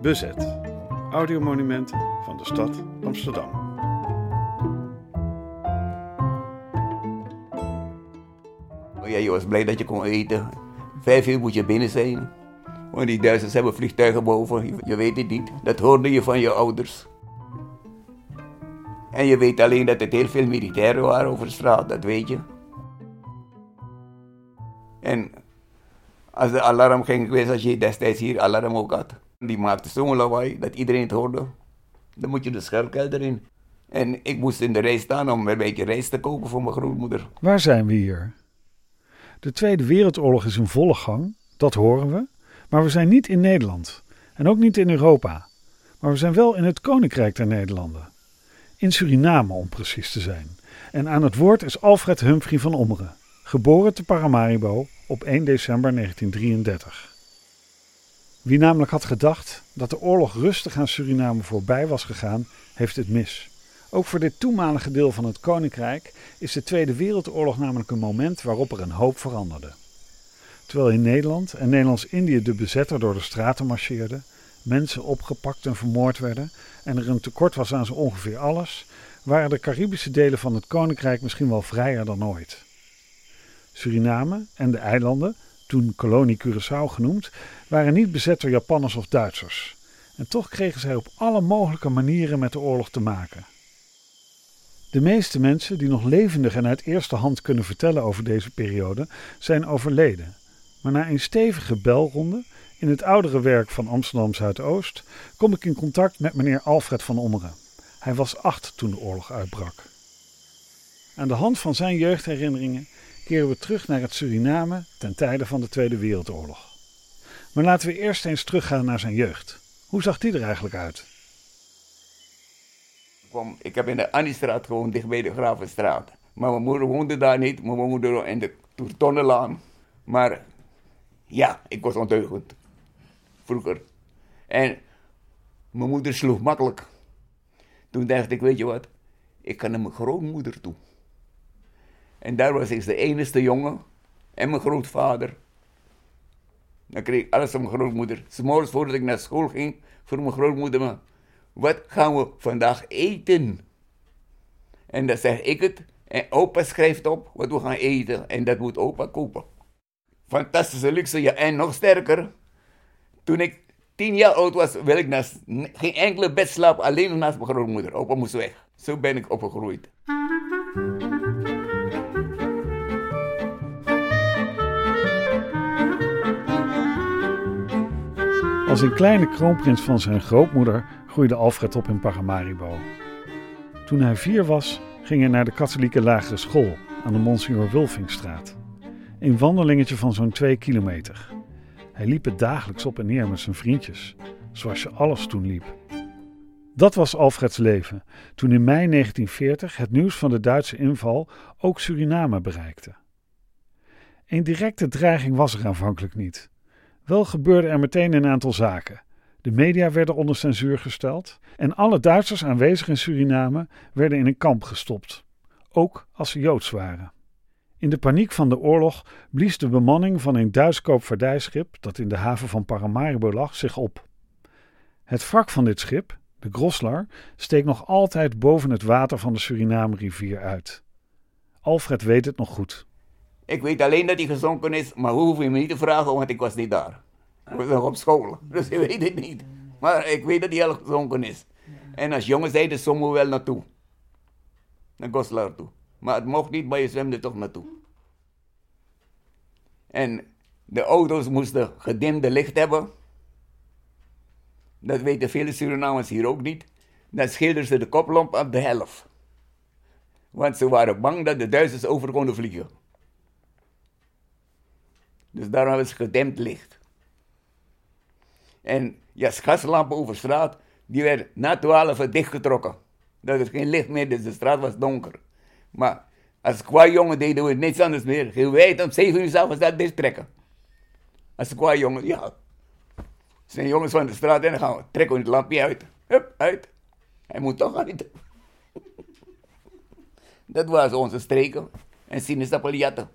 Bezet. Audiomonumenten van de stad Amsterdam. Oh ja, je was blij dat je kon eten. Vijf uur moet je binnen zijn. Want die Duitsers hebben vliegtuigen boven. Je, weet het niet. Dat hoorde je van je ouders. En je weet alleen dat er heel veel militairen waren over de straat, dat weet je. En als de alarm ging geweest, als je destijds hier alarm ook had, die maakte zo'n lawaai dat iedereen het hoorde. Dan moet je de schuilkelder in. En ik moest in de rij staan om een beetje rijst te koken voor mijn grootmoeder. Waar zijn we hier? De Tweede Wereldoorlog is in volle gang, dat horen we. Maar we zijn niet in Nederland en ook niet in Europa. Maar we zijn wel in het Koninkrijk der Nederlanden. In Suriname om precies te zijn. En aan het woord is Alfred Humphrey van Ommeren, geboren te Paramaribo op 1 december 1933. Wie namelijk had gedacht dat de oorlog rustig aan Suriname voorbij was gegaan, heeft het mis. Ook voor dit toenmalige deel van het koninkrijk is de Tweede Wereldoorlog namelijk een moment waarop er een hoop veranderde. Terwijl in Nederland en Nederlands-Indië de bezetter door de straten marcheerde, mensen opgepakt en vermoord werden en er een tekort was aan zo ongeveer alles, waren de Caribische delen van het koninkrijk misschien wel vrijer dan ooit. Suriname en de eilanden, toen kolonie Curaçao genoemd, waren niet bezet door Japanners of Duitsers. En toch kregen zij op alle mogelijke manieren met de oorlog te maken. De meeste mensen die nog levendig en uit eerste hand kunnen vertellen over deze periode zijn overleden. Maar na een stevige belronde in het oudere werk van Amsterdam Zuidoost kom ik in contact met meneer Alfred van Ommeren. Hij was acht toen de oorlog uitbrak. Aan de hand van zijn jeugdherinneringen keren we terug naar het Suriname ten tijde van de Tweede Wereldoorlog. Maar laten we eerst eens teruggaan naar zijn jeugd. Hoe zag die er eigenlijk uit? Ik heb in de Anniestraat gewoond, dicht bij de Gravenstraat. Maar mijn moeder woonde daar niet, mijn moeder in de Toertonnenlaan. Maar ja, ik was ondeugend. Vroeger. En mijn moeder sloeg makkelijk. Toen dacht ik, weet je wat, ik ga naar mijn grootmoeder toe. En daar was ik de enige jongen en mijn grootvader. Dan kreeg ik alles van mijn grootmoeder. S'morgens voordat ik naar school ging, voor mijn grootmoeder, maar, wat gaan we vandaag eten? En dan zeg ik het. En opa schrijft op wat we gaan eten. En dat moet opa kopen. Fantastische luxe, ja. En nog sterker. Toen ik tien jaar oud was, wil ik naast, geen enkele bed slapen. Alleen naast mijn grootmoeder. Opa moest weg. Zo ben ik opgegroeid. Als een kleine kroonprins van zijn grootmoeder groeide Alfred op in Paramaribo. Toen hij vier was, ging hij naar de katholieke lagere school aan de Monsignor Wulfingstraat. Een wandelingetje van zo'n twee kilometer. Hij liep het dagelijks op en neer met zijn vriendjes, zoals je alles toen liep. Dat was Alfreds leven toen in mei 1940 het nieuws van de Duitse inval ook Suriname bereikte. Een directe dreiging was er aanvankelijk niet. Wel gebeurde er meteen een aantal zaken. De media werden onder censuur gesteld en alle Duitsers aanwezig in Suriname werden in een kamp gestopt, ook als ze Joods waren. In de paniek van de oorlog blies de bemanning van een Duits koopvaardijschip dat in de haven van Paramaribo lag zich op. Het wrak van dit schip, de Groslar, steekt nog altijd boven het water van de Suriname-rivier uit. Alfred weet het nog goed. Ik weet alleen dat hij gezonken is, maar hoe hoef je me niet te vragen, want ik was niet daar. Ik was nog op school, dus ik weet het niet. Maar ik weet dat hij al gezonken is. En als jongen zeiden sommigen wel naartoe. Naar Goslar toe. Maar het mocht niet, maar je zwemde toch naartoe. En de auto's moesten gedimde licht hebben. Dat weten vele Surinamers hier ook niet. Dan schilderden ze de koplamp op de helft. Want ze waren bang dat de Duitsers over konden vliegen. Dus daarom hebben ze gedempt licht. En ja, gaslampen over straat, die werden na 12 dichtgetrokken. Dat is geen licht meer, dus de straat was donker. Maar als qua jongen deden we niets anders meer. Heel wijd om 7 uur s'avonds dat dicht trekken. Als qua jongen, ja. Zijn jongens van de straat en dan gaan we trekken het lampje uit. Hup, uit. Hij moet toch uit. Dat was onze streken en sinaasappeljatten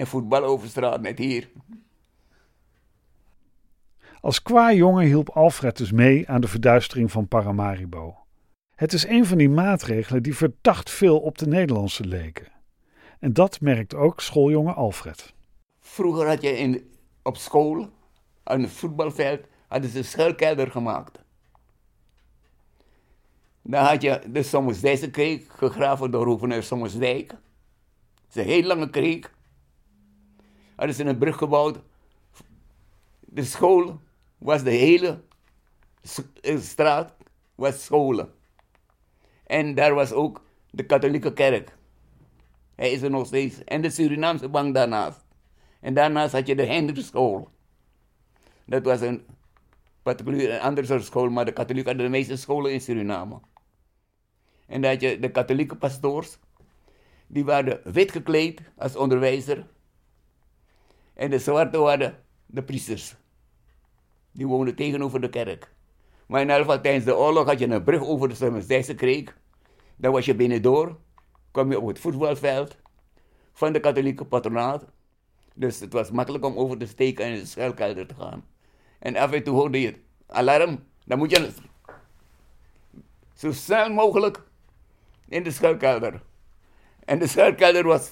en voetbal over straat, net hier. Als qua jongen hielp Alfred dus mee aan de verduistering van Paramaribo. Het is een van die maatregelen die verdacht veel op de Nederlandse leken. En dat merkt ook schooljongen Alfred. Vroeger had je in, op school, aan het voetbalveld, hadden ze een schuilkelder gemaakt. Dan had je de Sommersdijkse kreek, gegraven door Hoevener Sommersdijk. Dat is een heel lange kreek. Hadden ze een brug gebouwd. De school was de hele eh, straat, was scholen. En daar was ook de katholieke kerk. Hij is er nog steeds. En de Surinaamse bank daarnaast. En daarnaast had je de Henderschool. Dat was een particulier, een andere soort school, maar de katholieken hadden de meeste scholen in Suriname. En dat je de katholieke pastoors, die waren wit gekleed als onderwijzer. En de zwarte waren de priesters. Die woonden tegenover de kerk. Maar in ieder geval tijdens de oorlog had je een brug over de Summersdijkse kreek. Dan was je binnendoor, kwam je op het voetbalveld van de katholieke patronaat. Dus het was makkelijk om over te steken en in de schuilkelder te gaan. En af en toe hoorde je alarm. Dan moet je zo snel mogelijk in de schuilkelder. En de schuilkelder was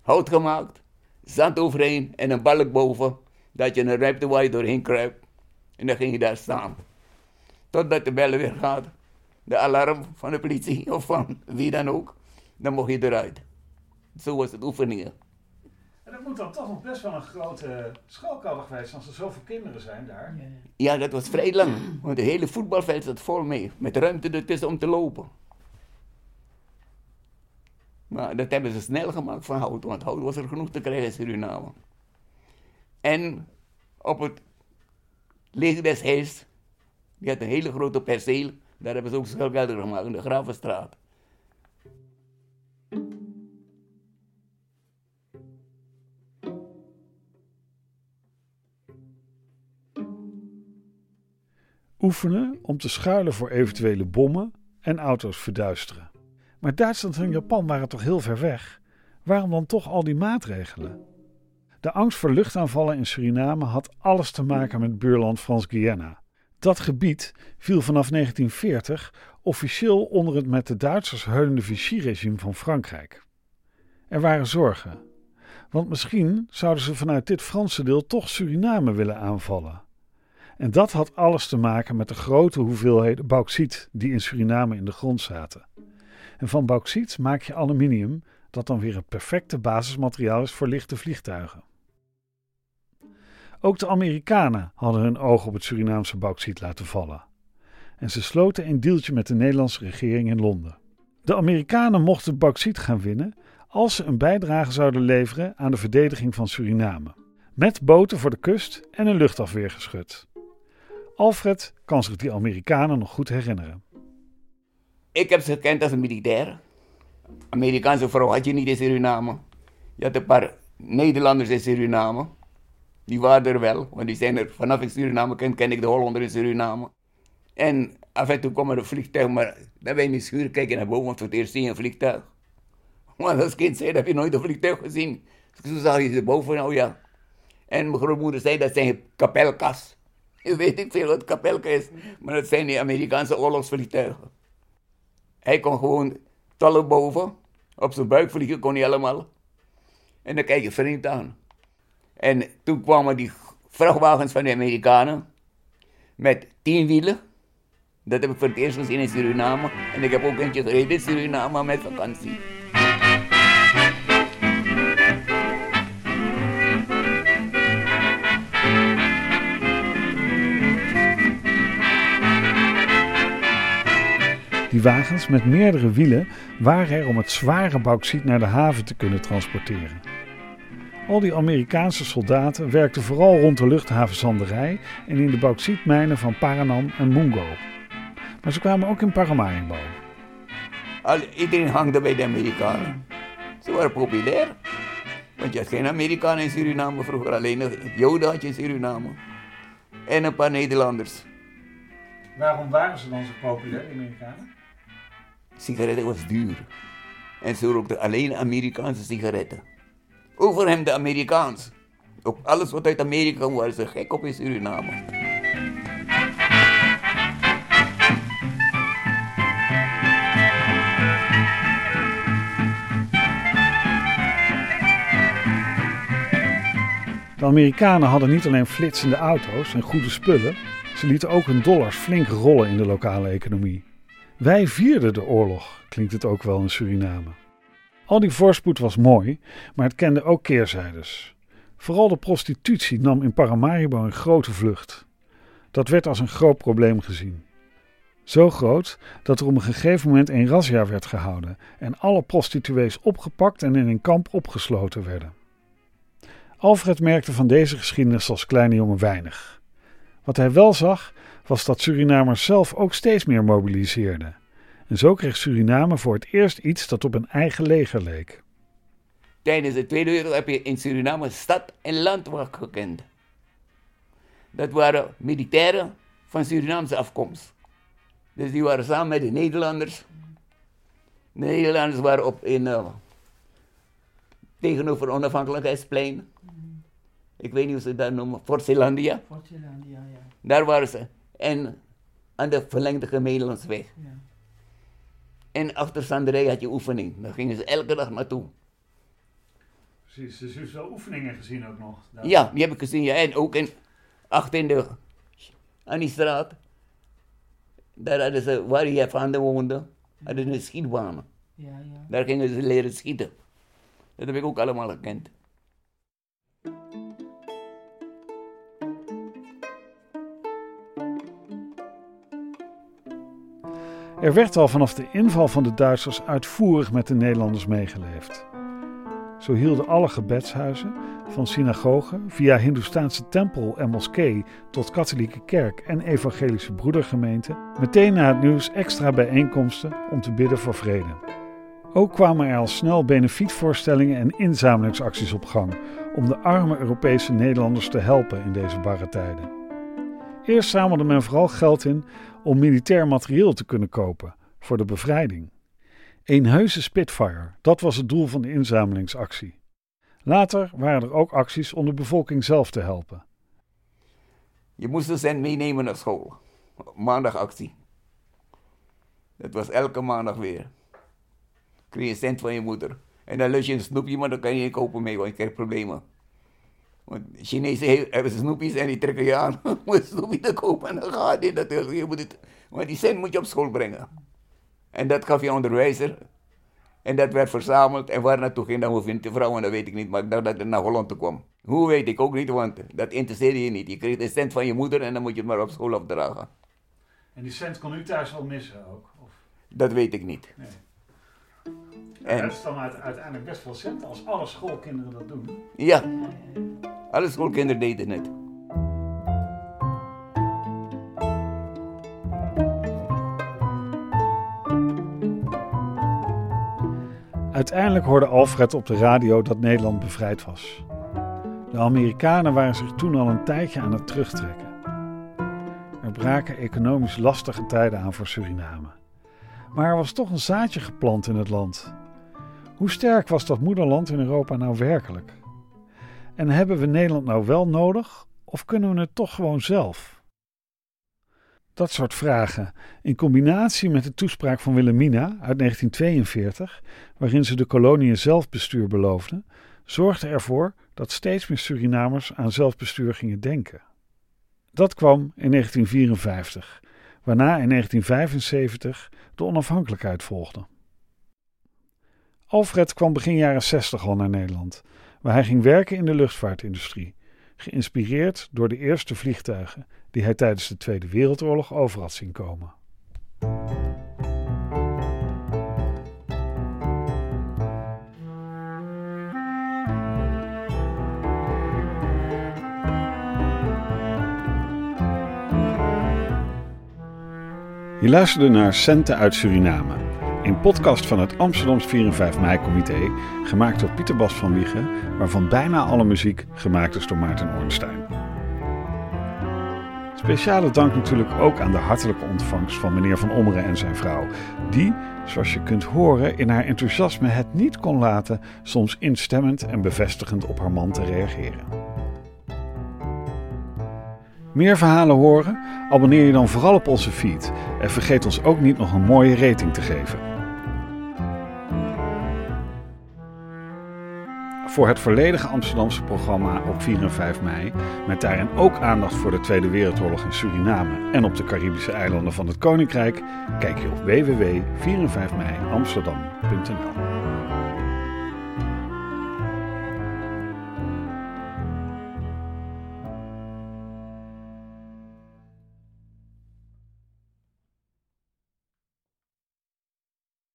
hout gemaakt, zand overheen en een balk boven. Dat je een ruimte waar je doorheen kruipt. En dan ging je daar staan. Totdat de bellen weer gaat. De alarm van de politie of van wie dan ook. Dan mocht je eruit. Zo was het oefeningen. En dat moet dan toch nog best wel een grote schoolkelder geweest als er zoveel kinderen zijn daar. Ja, dat was vrij lang. Want het hele voetbalveld zat vol mee. Met ruimte ertussen om te lopen. Maar dat hebben ze snel gemaakt van hout. Want hout was er genoeg te krijgen in Suriname. En op het leger. Die had een hele grote perceel. Daar hebben ze ook schuilkelder gemaakt in de Gravenstraat. Oefenen om te schuilen voor eventuele bommen en auto's verduisteren. Maar Duitsland en Japan waren toch heel ver weg? Waarom dan toch al die maatregelen? De angst voor luchtaanvallen in Suriname had alles te maken met buurland Frans-Guyana. Dat gebied viel vanaf 1940 officieel onder het met de Duitsers heulende Vichy-regime van Frankrijk. Er waren zorgen, want misschien zouden ze vanuit dit Franse deel toch Suriname willen aanvallen. En dat had alles te maken met de grote hoeveelheden bauxiet die in Suriname in de grond zaten. En van bauxiet maak je aluminium, dat dan weer het perfecte basismateriaal is voor lichte vliegtuigen. Ook de Amerikanen hadden hun oog op het Surinaamse bauxiet laten vallen. En ze sloten een deeltje met de Nederlandse regering in Londen. De Amerikanen mochten bauxiet gaan winnen als ze een bijdrage zouden leveren aan de verdediging van Suriname. Met boten voor de kust en een luchtafweergeschut. Alfred kan zich die Amerikanen nog goed herinneren. Ik heb ze gekend als een militair. Amerikaanse vrouw had je niet in Suriname. Je had een paar Nederlanders in Suriname. Die waren er wel, want die zijn er vanaf ik Suriname ken, ken ik de Hollander in Suriname. En af en toe kwam er een vliegtuig, maar dan ben je niet schuur kijken naar boven, want voor het eerst zie je een vliegtuig. Want als kind zei, heb je nooit een vliegtuig gezien. Toen zag je ze boven, nou ja. En mijn grootmoeder zei, dat zijn kapelkas. Je weet niet veel wat kapelka is, maar dat zijn die Amerikaanse oorlogsvliegtuigen. Hij kon gewoon tallen boven, op zijn buik vliegen kon hij allemaal. En dan kijk je vreemd aan. En toen kwamen die vrachtwagens van de Amerikanen met tien wielen. Dat heb ik voor het eerst gezien in Suriname. En ik heb ook eentje gereden in Suriname met vakantie. Die wagens met meerdere wielen waren er om het zware bauxiet naar de haven te kunnen transporteren. Al die Amerikaanse soldaten werkten vooral rond de luchthaven Zanderij en in de bauxietmijnen van Paranam en Mungo. Maar ze kwamen ook in Paramaribo. Al, iedereen hangde bij de Amerikanen. Ze waren populair. Want je had geen Amerikanen in Suriname vroeger, alleen Joden had je in Suriname. En een paar Nederlanders. Waarom waren ze dan zo populair, de Amerikanen? Sigaretten was duur. En ze rookte alleen Amerikaanse sigaretten. Over hem de Amerikaans. Op alles wat uit Amerika kwam, waren ze gek op in Suriname. De Amerikanen hadden niet alleen flitsende auto's en goede spullen, ze lieten ook hun dollars flink rollen in de lokale economie. Wij vierden de oorlog, klinkt het ook wel in Suriname. Al die voorspoed was mooi, maar het kende ook keerzijdes. Vooral de prostitutie nam in Paramaribo een grote vlucht. Dat werd als een groot probleem gezien. Zo groot dat er op een gegeven moment een razzia werd gehouden en alle prostituees opgepakt en in een kamp opgesloten werden. Alfred merkte van deze geschiedenis als kleine jongen weinig. Wat hij wel zag, was dat Surinamers zelf ook steeds meer mobiliseerden. En zo kreeg Suriname voor het eerst iets dat op een eigen leger leek. Tijdens de Tweede Wereldoorlog heb je in Suriname stad en landwacht gekend. Dat waren militairen van Surinaamse afkomst. Dus die waren samen met de Nederlanders. De Nederlanders waren op in, uh, tegenover onafhankelijkheidsplein. Ik weet niet hoe ze dat noemen, Fort Zeelandia. Fort Zeelandia, ja. Daar waren ze. En aan de verlengde Gemeenlandsweg. ja. En achter Sanderij had je oefening. Daar gingen ze elke dag naartoe. Precies, dus u heeft wel oefeningen gezien ook nog. Ja, die heb ik gezien. Ja. En ook in, achter in de, aan die straat. Daar hadden ze, waar je van de woonde, hadden ze een schietbaan. Ja, ja. Daar gingen ze leren schieten. Dat heb ik ook allemaal gekend. Er werd al vanaf de inval van de Duitsers uitvoerig met de Nederlanders meegeleefd. Zo hielden alle gebedshuizen, van synagogen via Hindoestaanse tempel en moskee tot katholieke kerk en evangelische broedergemeente, meteen na het nieuws extra bijeenkomsten om te bidden voor vrede. Ook kwamen er al snel benefietvoorstellingen en inzamelingsacties op gang om de arme Europese Nederlanders te helpen in deze barre tijden. Eerst zamelde men vooral geld in om militair materieel te kunnen kopen voor de bevrijding. Een heuse Spitfire, dat was het doel van de inzamelingsactie. Later waren er ook acties om de bevolking zelf te helpen. Je moest de cent meenemen naar school. Maandagactie. Dat was elke maandag weer. Kreeg je een cent van je moeder. En dan lus je een snoepje, maar dan kan je niet kopen mee, want je krijgt problemen. Want Chinezen he- hebben snoepjes en die trekken je aan om een snoepje te kopen. En dan gaat dit natuurlijk. Je moet het, maar die cent moet je op school brengen. En dat gaf je onderwijzer. En dat werd verzameld. En waar naartoe ging, dan hoef de vrouwen, dat weet ik niet. Maar ik dacht dat het naar Holland toe kwam. Hoe weet ik ook niet, want dat interesseerde je niet. Je kreeg een cent van je moeder en dan moet je het maar op school opdragen. En die cent kon u thuis wel missen ook? Of? Dat weet ik niet. Nee. En- dat is dan uiteindelijk best wel cent als alle schoolkinderen dat doen. Ja, alle schoolkinderen deden het. Uiteindelijk hoorde Alfred op de radio dat Nederland bevrijd was. De Amerikanen waren zich toen al een tijdje aan het terugtrekken. Er braken economisch lastige tijden aan voor Suriname. Maar er was toch een zaadje geplant in het land. Hoe sterk was dat moederland in Europa nou werkelijk? En hebben we Nederland nou wel nodig of kunnen we het toch gewoon zelf? Dat soort vragen, in combinatie met de toespraak van Wilhelmina uit 1942, waarin ze de koloniën zelfbestuur beloofde, zorgde ervoor dat steeds meer Surinamers aan zelfbestuur gingen denken. Dat kwam in 1954, waarna in 1975 de onafhankelijkheid volgde. Alfred kwam begin jaren 60 al naar Nederland, waar hij ging werken in de luchtvaartindustrie, geïnspireerd door de eerste vliegtuigen die hij tijdens de Tweede Wereldoorlog over had zien komen. Je luisterde naar Centen uit Suriname, een podcast van het Amsterdams 4 en 5 mei-comité, gemaakt door Pieter Bas van Wiegen, waarvan bijna alle muziek gemaakt is door Maarten Ornstein. Speciale dank natuurlijk ook aan de hartelijke ontvangst van meneer Van Ommeren en zijn vrouw, die, zoals je kunt horen, in haar enthousiasme het niet kon laten soms instemmend en bevestigend op haar man te reageren. Meer verhalen horen? Abonneer je dan vooral op onze feed en vergeet ons ook niet nog een mooie rating te geven. voor het volledige Amsterdamse programma op 4 en 5 mei, met daarin ook aandacht voor de Tweede Wereldoorlog in Suriname en op de Caribische eilanden van het Koninkrijk, kijk je op www.4en5meiamsterdam.nl.